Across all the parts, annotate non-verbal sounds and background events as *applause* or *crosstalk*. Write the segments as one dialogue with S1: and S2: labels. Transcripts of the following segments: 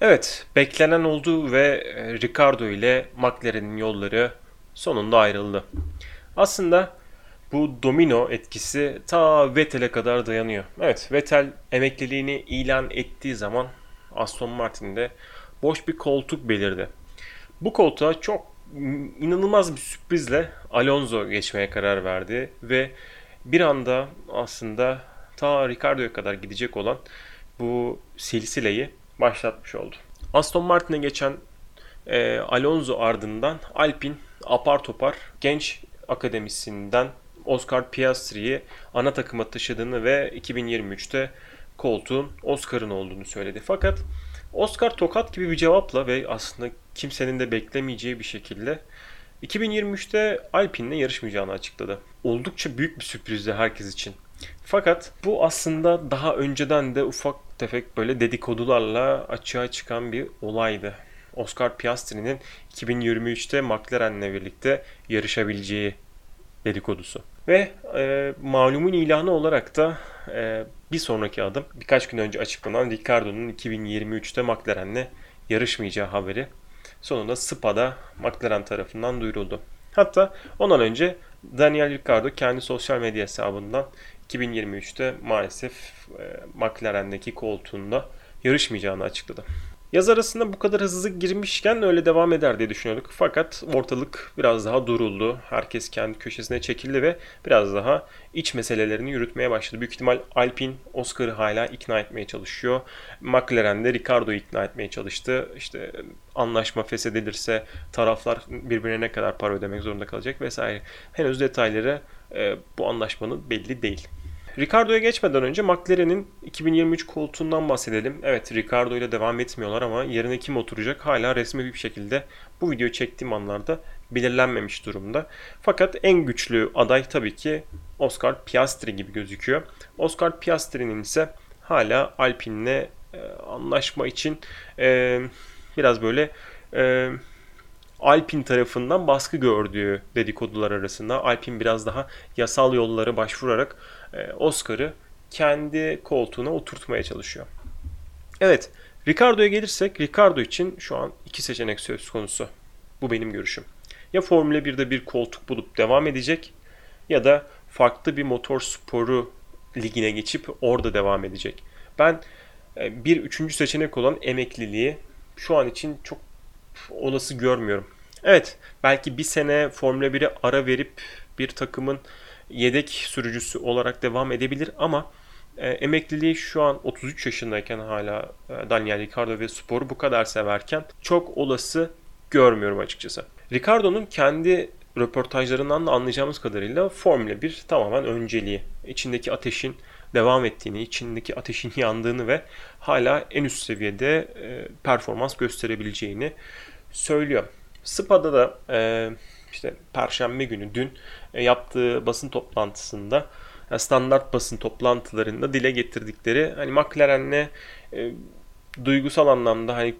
S1: Evet, beklenen oldu ve e, Ricardo ile McLaren'in yolları sonunda ayrıldı. Aslında bu domino etkisi ta Vettel'e kadar dayanıyor. Evet, Vettel emekliliğini ilan ettiği zaman Aston Martin'de boş bir koltuk belirdi. Bu koltuğa çok inanılmaz bir sürprizle Alonso geçmeye karar verdi ve bir anda aslında ta Ricardo'ya kadar gidecek olan bu silsileyi başlatmış oldu. Aston Martin'e geçen e, Alonso ardından Alpine apar topar genç akademisinden Oscar Piastri'yi ana takıma taşıdığını ve 2023'te koltuğun Oscar'ın olduğunu söyledi. Fakat Oscar tokat gibi bir cevapla ve aslında kimsenin de beklemeyeceği bir şekilde 2023'te Alpine'le yarışmayacağını açıkladı. Oldukça büyük bir sürprizdi herkes için. Fakat bu aslında daha önceden de ufak tefek böyle dedikodularla açığa çıkan bir olaydı. Oscar Piastri'nin 2023'te McLaren'le birlikte yarışabileceği dedikodusu. Ve e, malumun ilanı olarak da e, bir sonraki adım birkaç gün önce açıklanan Ricardo'nun 2023'te McLaren'le yarışmayacağı haberi sonunda SPA'da McLaren tarafından duyuruldu. Hatta ondan önce Daniel Ricciardo kendi sosyal medya hesabından 2023'te maalesef e, McLaren'deki koltuğunda yarışmayacağını açıkladı. Yaz arasında bu kadar hızlı girmişken öyle devam eder diye düşünüyorduk. Fakat ortalık biraz daha duruldu. Herkes kendi köşesine çekildi ve biraz daha iç meselelerini yürütmeye başladı. Büyük ihtimal Alpine Oscar'ı hala ikna etmeye çalışıyor. McLaren de Ricardo'yu ikna etmeye çalıştı. İşte anlaşma feshedilirse taraflar birbirine ne kadar para ödemek zorunda kalacak vesaire. Henüz detayları e, bu anlaşmanın belli değil. Ricardo'ya geçmeden önce McLaren'in 2023 koltuğundan bahsedelim. Evet Ricardo ile devam etmiyorlar ama yerine kim oturacak hala resmi bir şekilde bu videoyu çektiğim anlarda belirlenmemiş durumda. Fakat en güçlü aday tabii ki Oscar Piastri gibi gözüküyor. Oscar Piastri'nin ise hala Alpine'le e, anlaşma için e, biraz böyle e, Alpine tarafından baskı gördüğü dedikodular arasında Alpine biraz daha yasal yollara başvurarak Oscar'ı kendi koltuğuna oturtmaya çalışıyor. Evet, Ricardo'ya gelirsek Ricardo için şu an iki seçenek söz konusu. Bu benim görüşüm. Ya Formula 1'de bir koltuk bulup devam edecek ya da farklı bir motor sporu ligine geçip orada devam edecek. Ben e, bir üçüncü seçenek olan emekliliği şu an için çok olası görmüyorum. Evet belki bir sene Formula 1'e ara verip bir takımın yedek sürücüsü olarak devam edebilir ama e, emekliliği şu an 33 yaşındayken hala e, Daniel Ricciardo ve sporu bu kadar severken çok olası görmüyorum açıkçası. Ricardo'nun kendi röportajlarından da anlayacağımız kadarıyla Formula 1 tamamen önceliği. İçindeki ateşin devam ettiğini, içindeki ateşin *laughs* yandığını ve hala en üst seviyede e, performans gösterebileceğini söylüyor. Spa'da da e, işte Perşembe günü dün e, yaptığı basın toplantısında yani standart basın toplantılarında dile getirdikleri hani McLaren'le e, duygusal anlamda hani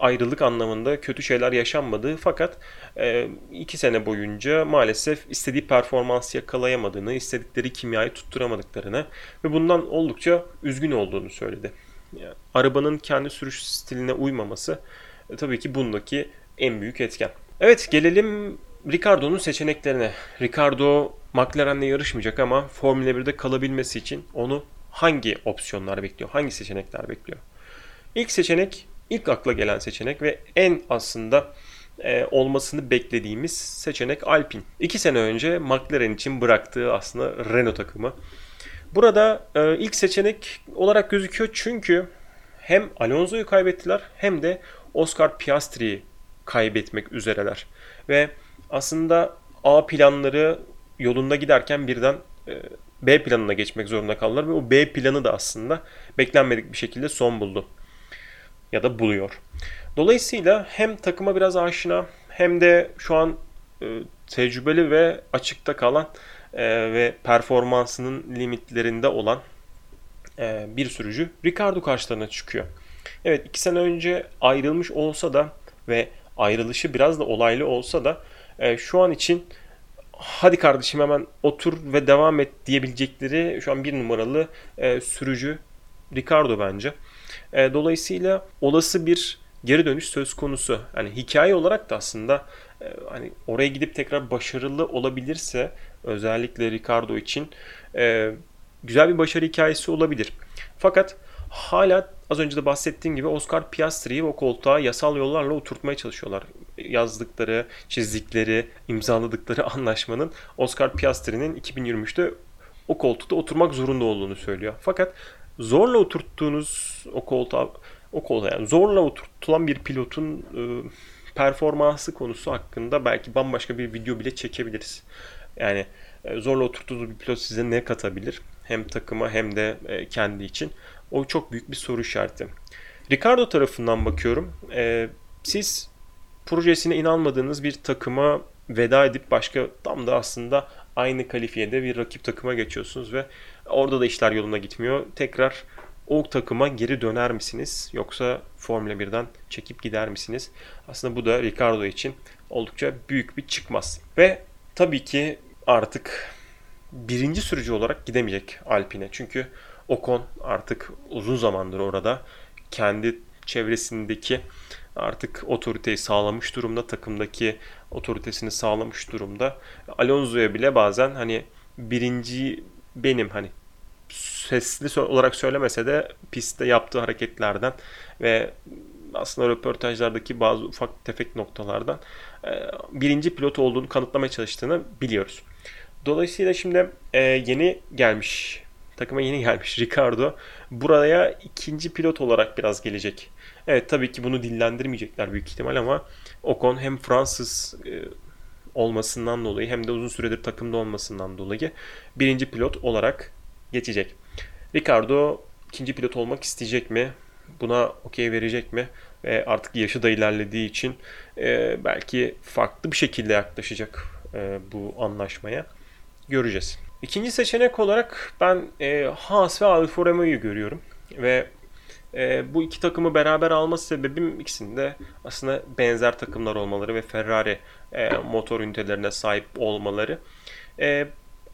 S1: ayrılık anlamında kötü şeyler yaşanmadığı fakat e, iki sene boyunca maalesef istediği performansı yakalayamadığını, istedikleri kimyayı tutturamadıklarını ve bundan oldukça üzgün olduğunu söyledi. Yani, arabanın kendi sürüş stiline uymaması e, tabii ki bundaki en büyük etken. Evet gelelim Ricardo'nun seçeneklerine. Ricardo McLaren'le yarışmayacak ama Formula 1'de kalabilmesi için onu hangi opsiyonlar bekliyor? Hangi seçenekler bekliyor? İlk seçenek, ilk akla gelen seçenek ve en aslında e, olmasını beklediğimiz seçenek Alpine. İki sene önce McLaren için bıraktığı aslında Renault takımı. Burada e, ilk seçenek olarak gözüküyor çünkü hem Alonso'yu kaybettiler hem de Oscar Piastri'yi kaybetmek üzereler. Ve aslında A planları yolunda giderken birden e, B planına geçmek zorunda kaldılar ve o B planı da aslında beklenmedik bir şekilde son buldu. Ya da buluyor. Dolayısıyla hem takıma biraz aşina hem de şu an e, tecrübeli ve açıkta kalan e, ve performansının limitlerinde olan bir sürücü Ricardo karşılarına çıkıyor. Evet iki sene önce ayrılmış olsa da ve ayrılışı biraz da olaylı olsa da e, şu an için hadi kardeşim hemen otur ve devam et diyebilecekleri şu an bir numaralı e, sürücü Ricardo bence. E, dolayısıyla olası bir geri dönüş söz konusu. Yani hikaye olarak da aslında e, hani oraya gidip tekrar başarılı olabilirse özellikle Ricardo için e, güzel bir başarı hikayesi olabilir. Fakat hala az önce de bahsettiğim gibi Oscar Piastri'yi o koltuğa yasal yollarla oturtmaya çalışıyorlar. Yazdıkları, çizdikleri, imzaladıkları *laughs* anlaşmanın Oscar Piastri'nin 2023'te o koltukta oturmak zorunda olduğunu söylüyor. Fakat zorla oturttuğunuz o koltuğa o koltuğa yani zorla oturtulan bir pilotun e, performansı konusu hakkında belki bambaşka bir video bile çekebiliriz. Yani e, zorla oturttuğunuz bir pilot size ne katabilir? Hem takıma hem de e, kendi için. O çok büyük bir soru işareti. Ricardo tarafından bakıyorum. E, siz projesine inanmadığınız bir takıma veda edip başka tam da aslında aynı kalifiyede bir rakip takıma geçiyorsunuz ve orada da işler yoluna gitmiyor. Tekrar o takıma geri döner misiniz? Yoksa Formula 1'den çekip gider misiniz? Aslında bu da Ricardo için oldukça büyük bir çıkmaz. Ve tabii ki artık birinci sürücü olarak gidemeyecek Alpine. Çünkü Ocon artık uzun zamandır orada. Kendi çevresindeki artık otoriteyi sağlamış durumda. Takımdaki otoritesini sağlamış durumda. Alonso'ya bile bazen hani birinci benim hani sesli olarak söylemese de pistte yaptığı hareketlerden ve aslında röportajlardaki bazı ufak tefek noktalardan e, birinci pilot olduğunu kanıtlamaya çalıştığını biliyoruz. Dolayısıyla şimdi e, yeni gelmiş takıma yeni gelmiş *laughs* Ricardo buraya ikinci pilot olarak biraz gelecek. Evet tabii ki bunu dillendirmeyecekler büyük ihtimal ama Ocon hem Fransız e, olmasından dolayı hem de uzun süredir takımda olmasından dolayı birinci pilot olarak geçecek. Ricardo ikinci pilot olmak isteyecek mi? Buna okey verecek mi? Ve artık yaşı da ilerlediği için e, belki farklı bir şekilde yaklaşacak e, bu anlaşmaya. Göreceğiz. İkinci seçenek olarak ben e, Haas ve Alfa Romeo'yu görüyorum. Ve e, bu iki takımı beraber alma sebebim ikisinde aslında benzer takımlar olmaları ve Ferrari e, motor ünitelerine sahip olmaları. E,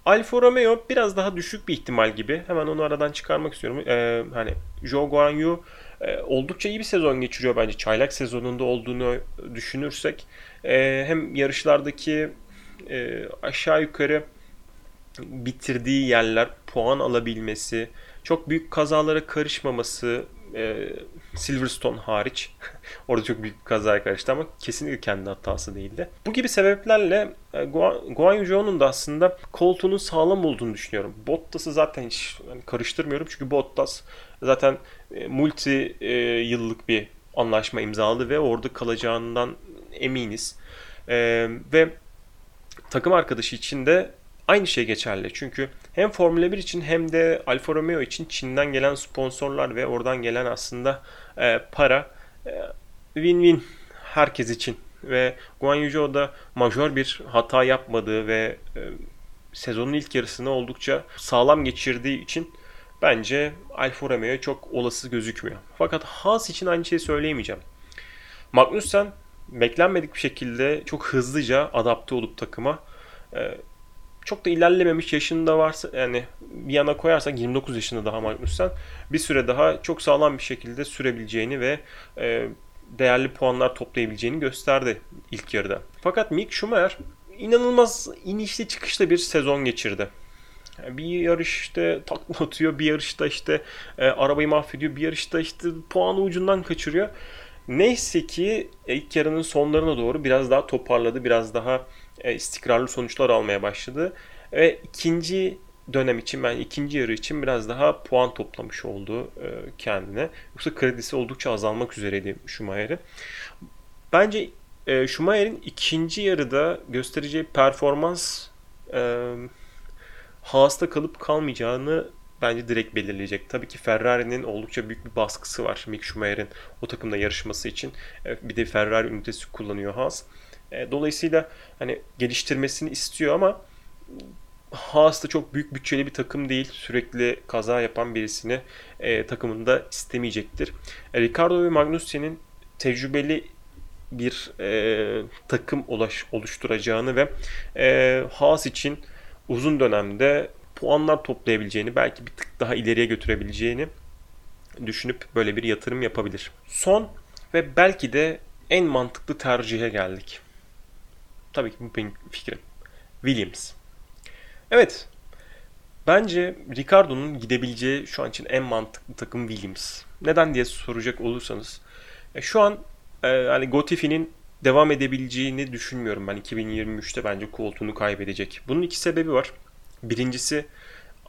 S1: Alfa Romeo biraz daha düşük bir ihtimal gibi. Hemen onu aradan çıkarmak istiyorum. Ee, hani Zhou Guanyu e, oldukça iyi bir sezon geçiriyor bence. Çaylak sezonunda olduğunu düşünürsek. E, hem yarışlardaki e, aşağı yukarı bitirdiği yerler, puan alabilmesi, çok büyük kazalara karışmaması, e, Silverstone hariç. *laughs* Orada çok büyük bir kazaya karıştı ama kesinlikle kendi hatası değildi. Bu gibi sebeplerle e, Guan Yu Zhou'nun da aslında koltuğunun sağlam olduğunu düşünüyorum. Bottas'ı zaten hiç yani karıştırmıyorum çünkü Bottas zaten e, multi e, yıllık bir anlaşma imzaladı ve orada kalacağından eminiz. E, ve takım arkadaşı için de aynı şey geçerli. Çünkü hem Formula 1 için hem de Alfa Romeo için Çin'den gelen sponsorlar ve oradan gelen aslında e, para e, win-win herkes için. Ve Guan Yu da majör bir hata yapmadığı ve e, sezonun ilk yarısını oldukça sağlam geçirdiği için bence Alfa Romeo çok olası gözükmüyor. Fakat Haas için aynı şeyi söyleyemeyeceğim. Magnussen beklenmedik bir şekilde çok hızlıca adapte olup takıma e, çok da ilerlememiş yaşında varsa yani bir yana koyarsak 29 yaşında daha Magnussen bir süre daha çok sağlam bir şekilde sürebileceğini ve e, değerli puanlar toplayabileceğini gösterdi ilk yarıda. Fakat Mick Schumacher inanılmaz inişli çıkışlı bir sezon geçirdi. Bir yarışta takla atıyor, bir yarışta işte e, arabayı mahvediyor, bir yarışta işte puanı ucundan kaçırıyor. Neyse ki ilk yarının sonlarına doğru biraz daha toparladı, biraz daha e, istikrarlı sonuçlar almaya başladı. Ve ikinci dönem için ben ikinci yarı için biraz daha puan toplamış oldu e, kendine. Yoksa kredisi oldukça azalmak üzereydi Schumacher'in. Bence e, Schumacher'in ikinci yarıda göstereceği performans e, Haas'ta kalıp kalmayacağını bence direkt belirleyecek. Tabii ki Ferrari'nin oldukça büyük bir baskısı var Mick Schumacher'in o takımda yarışması için. Bir de Ferrari ünitesi kullanıyor Haas. E, dolayısıyla hani geliştirmesini istiyor ama Haas da çok büyük bütçeli bir takım değil. Sürekli kaza yapan birisini e, takımında istemeyecektir. E, Ricardo ve Magnussen'in tecrübeli bir e, takım ulaş, oluşturacağını ve e, Haas için uzun dönemde puanlar toplayabileceğini, belki bir tık daha ileriye götürebileceğini düşünüp böyle bir yatırım yapabilir. Son ve belki de en mantıklı tercihe geldik. Tabii ki bu benim fikrim. Williams. Evet. Bence Ricardo'nun gidebileceği şu an için en mantıklı takım Williams. Neden diye soracak olursanız. E, şu an e, hani Gotifi'nin devam edebileceğini düşünmüyorum ben. 2023'te bence koltuğunu kaybedecek. Bunun iki sebebi var. Birincisi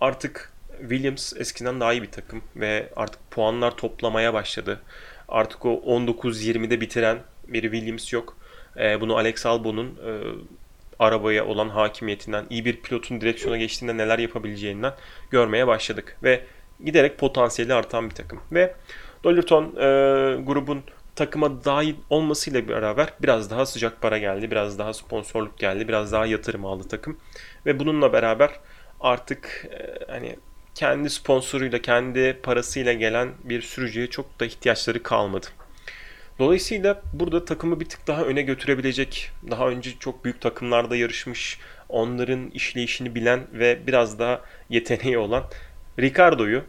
S1: artık Williams eskiden daha iyi bir takım ve artık puanlar toplamaya başladı. Artık o 19-20'de bitiren bir Williams yok. E, bunu Alex Albon'un e, arabaya olan hakimiyetinden, iyi bir pilotun direksiyona geçtiğinde neler yapabileceğinden görmeye başladık. Ve giderek potansiyeli artan bir takım. Ve Dollerton e, grubun takıma dahil olmasıyla beraber biraz daha sıcak para geldi, biraz daha sponsorluk geldi, biraz daha yatırım aldı takım. Ve bununla beraber artık e, hani kendi sponsoruyla, kendi parasıyla gelen bir sürücüye çok da ihtiyaçları kalmadı. Dolayısıyla burada takımı bir tık daha öne götürebilecek, daha önce çok büyük takımlarda yarışmış, onların işleyişini bilen ve biraz daha yeteneği olan Ricardo'yu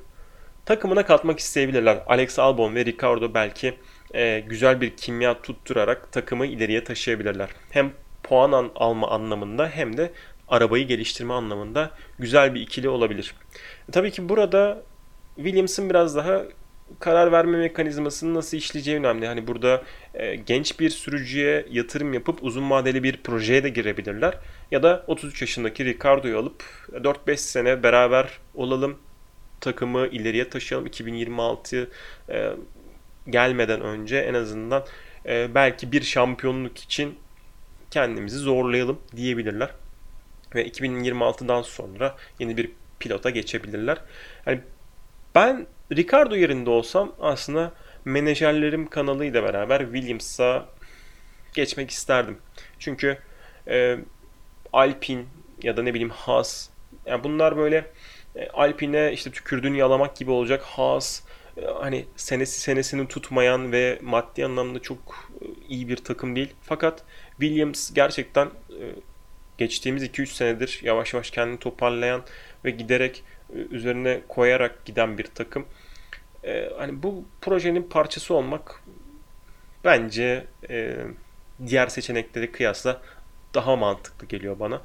S1: takımına katmak isteyebilirler. Alex Albon ve Ricardo belki e, güzel bir kimya tutturarak takımı ileriye taşıyabilirler. Hem puan an, alma anlamında hem de arabayı geliştirme anlamında güzel bir ikili olabilir. E, tabii ki burada Williams'ın biraz daha karar verme mekanizmasının nasıl işleyeceği önemli. Hani burada e, genç bir sürücüye yatırım yapıp uzun vadeli bir projeye de girebilirler. Ya da 33 yaşındaki Ricardo'yu alıp 4-5 sene beraber olalım, takımı ileriye taşıyalım. 2026 e, gelmeden önce en azından e, belki bir şampiyonluk için kendimizi zorlayalım diyebilirler. Ve 2026'dan sonra yeni bir pilota geçebilirler. Yani ben Ricardo yerinde olsam aslında menajerlerim kanalıyla beraber Williams'a geçmek isterdim. Çünkü e, Alpine ya da ne bileyim Haas yani bunlar böyle e, Alpine işte tükürdüğünü yalamak gibi olacak Haas hani senesi senesini tutmayan ve maddi anlamda çok e, iyi bir takım değil. Fakat Williams gerçekten e, geçtiğimiz 2-3 senedir yavaş yavaş kendini toparlayan ve giderek üzerine koyarak giden bir takım. Hani bu projenin parçası olmak bence e, diğer seçenekleri kıyasla daha mantıklı geliyor bana.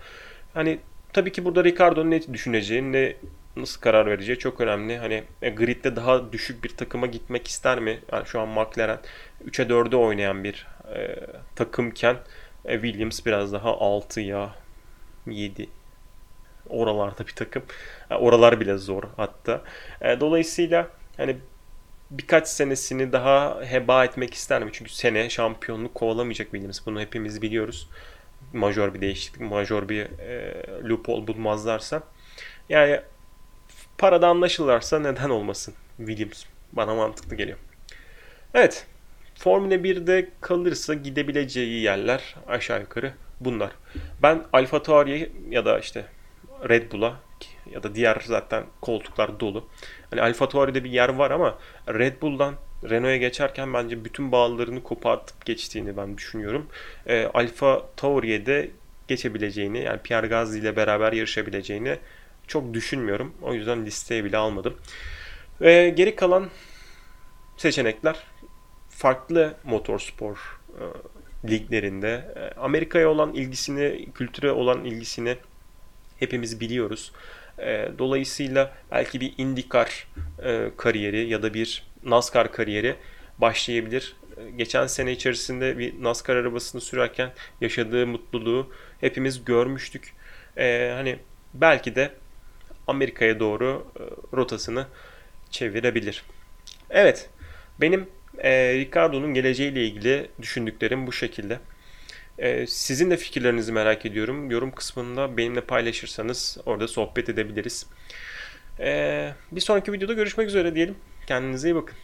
S1: Hani tabii ki burada Ricardo'nun ne düşüneceği, ne nasıl karar vereceği çok önemli. Hani e, gridde daha düşük bir takıma gitmek ister mi? Yani şu an McLaren 3'e 4'e oynayan bir e, takımken e, Williams biraz daha 6'ya 7 oralarda bir takım. Yani oralar bile zor hatta. E, dolayısıyla hani birkaç senesini daha heba etmek ister mi? Çünkü sene şampiyonluk kovalamayacak Williams. Bunu hepimiz biliyoruz. Major bir değişiklik, major bir e, loophole bulmazlarsa. Yani parada anlaşırlarsa neden olmasın Williams. Bana mantıklı geliyor. Evet. Formula 1'de kalırsa gidebileceği yerler aşağı yukarı bunlar. Ben Alfa Tauri ya da işte Red Bull'a ya da diğer zaten koltuklar dolu. Hani Alfa Tauri'de bir yer var ama Red Bull'dan Renault'a geçerken bence bütün bağlarını kopartıp geçtiğini ben düşünüyorum. E, Alfa Tauri'ye de geçebileceğini yani Pierre Gasly ile beraber yarışabileceğini çok düşünmüyorum. O yüzden listeye bile almadım. Ve geri kalan seçenekler farklı motorspor e, liglerinde e, Amerika'ya olan ilgisini, kültüre olan ilgisini hepimiz biliyoruz. E, dolayısıyla belki bir IndyCar e, kariyeri ya da bir NASCAR kariyeri başlayabilir. Geçen sene içerisinde bir NASCAR arabasını sürerken yaşadığı mutluluğu hepimiz görmüştük. Hani belki de Amerika'ya doğru rotasını çevirebilir. Evet, benim Ricardo'nun geleceğiyle ilgili düşündüklerim bu şekilde. Ee, sizin de fikirlerinizi merak ediyorum. Yorum kısmında benimle paylaşırsanız orada sohbet edebiliriz. Ee, bir sonraki videoda görüşmek üzere diyelim. Kendinize iyi bakın.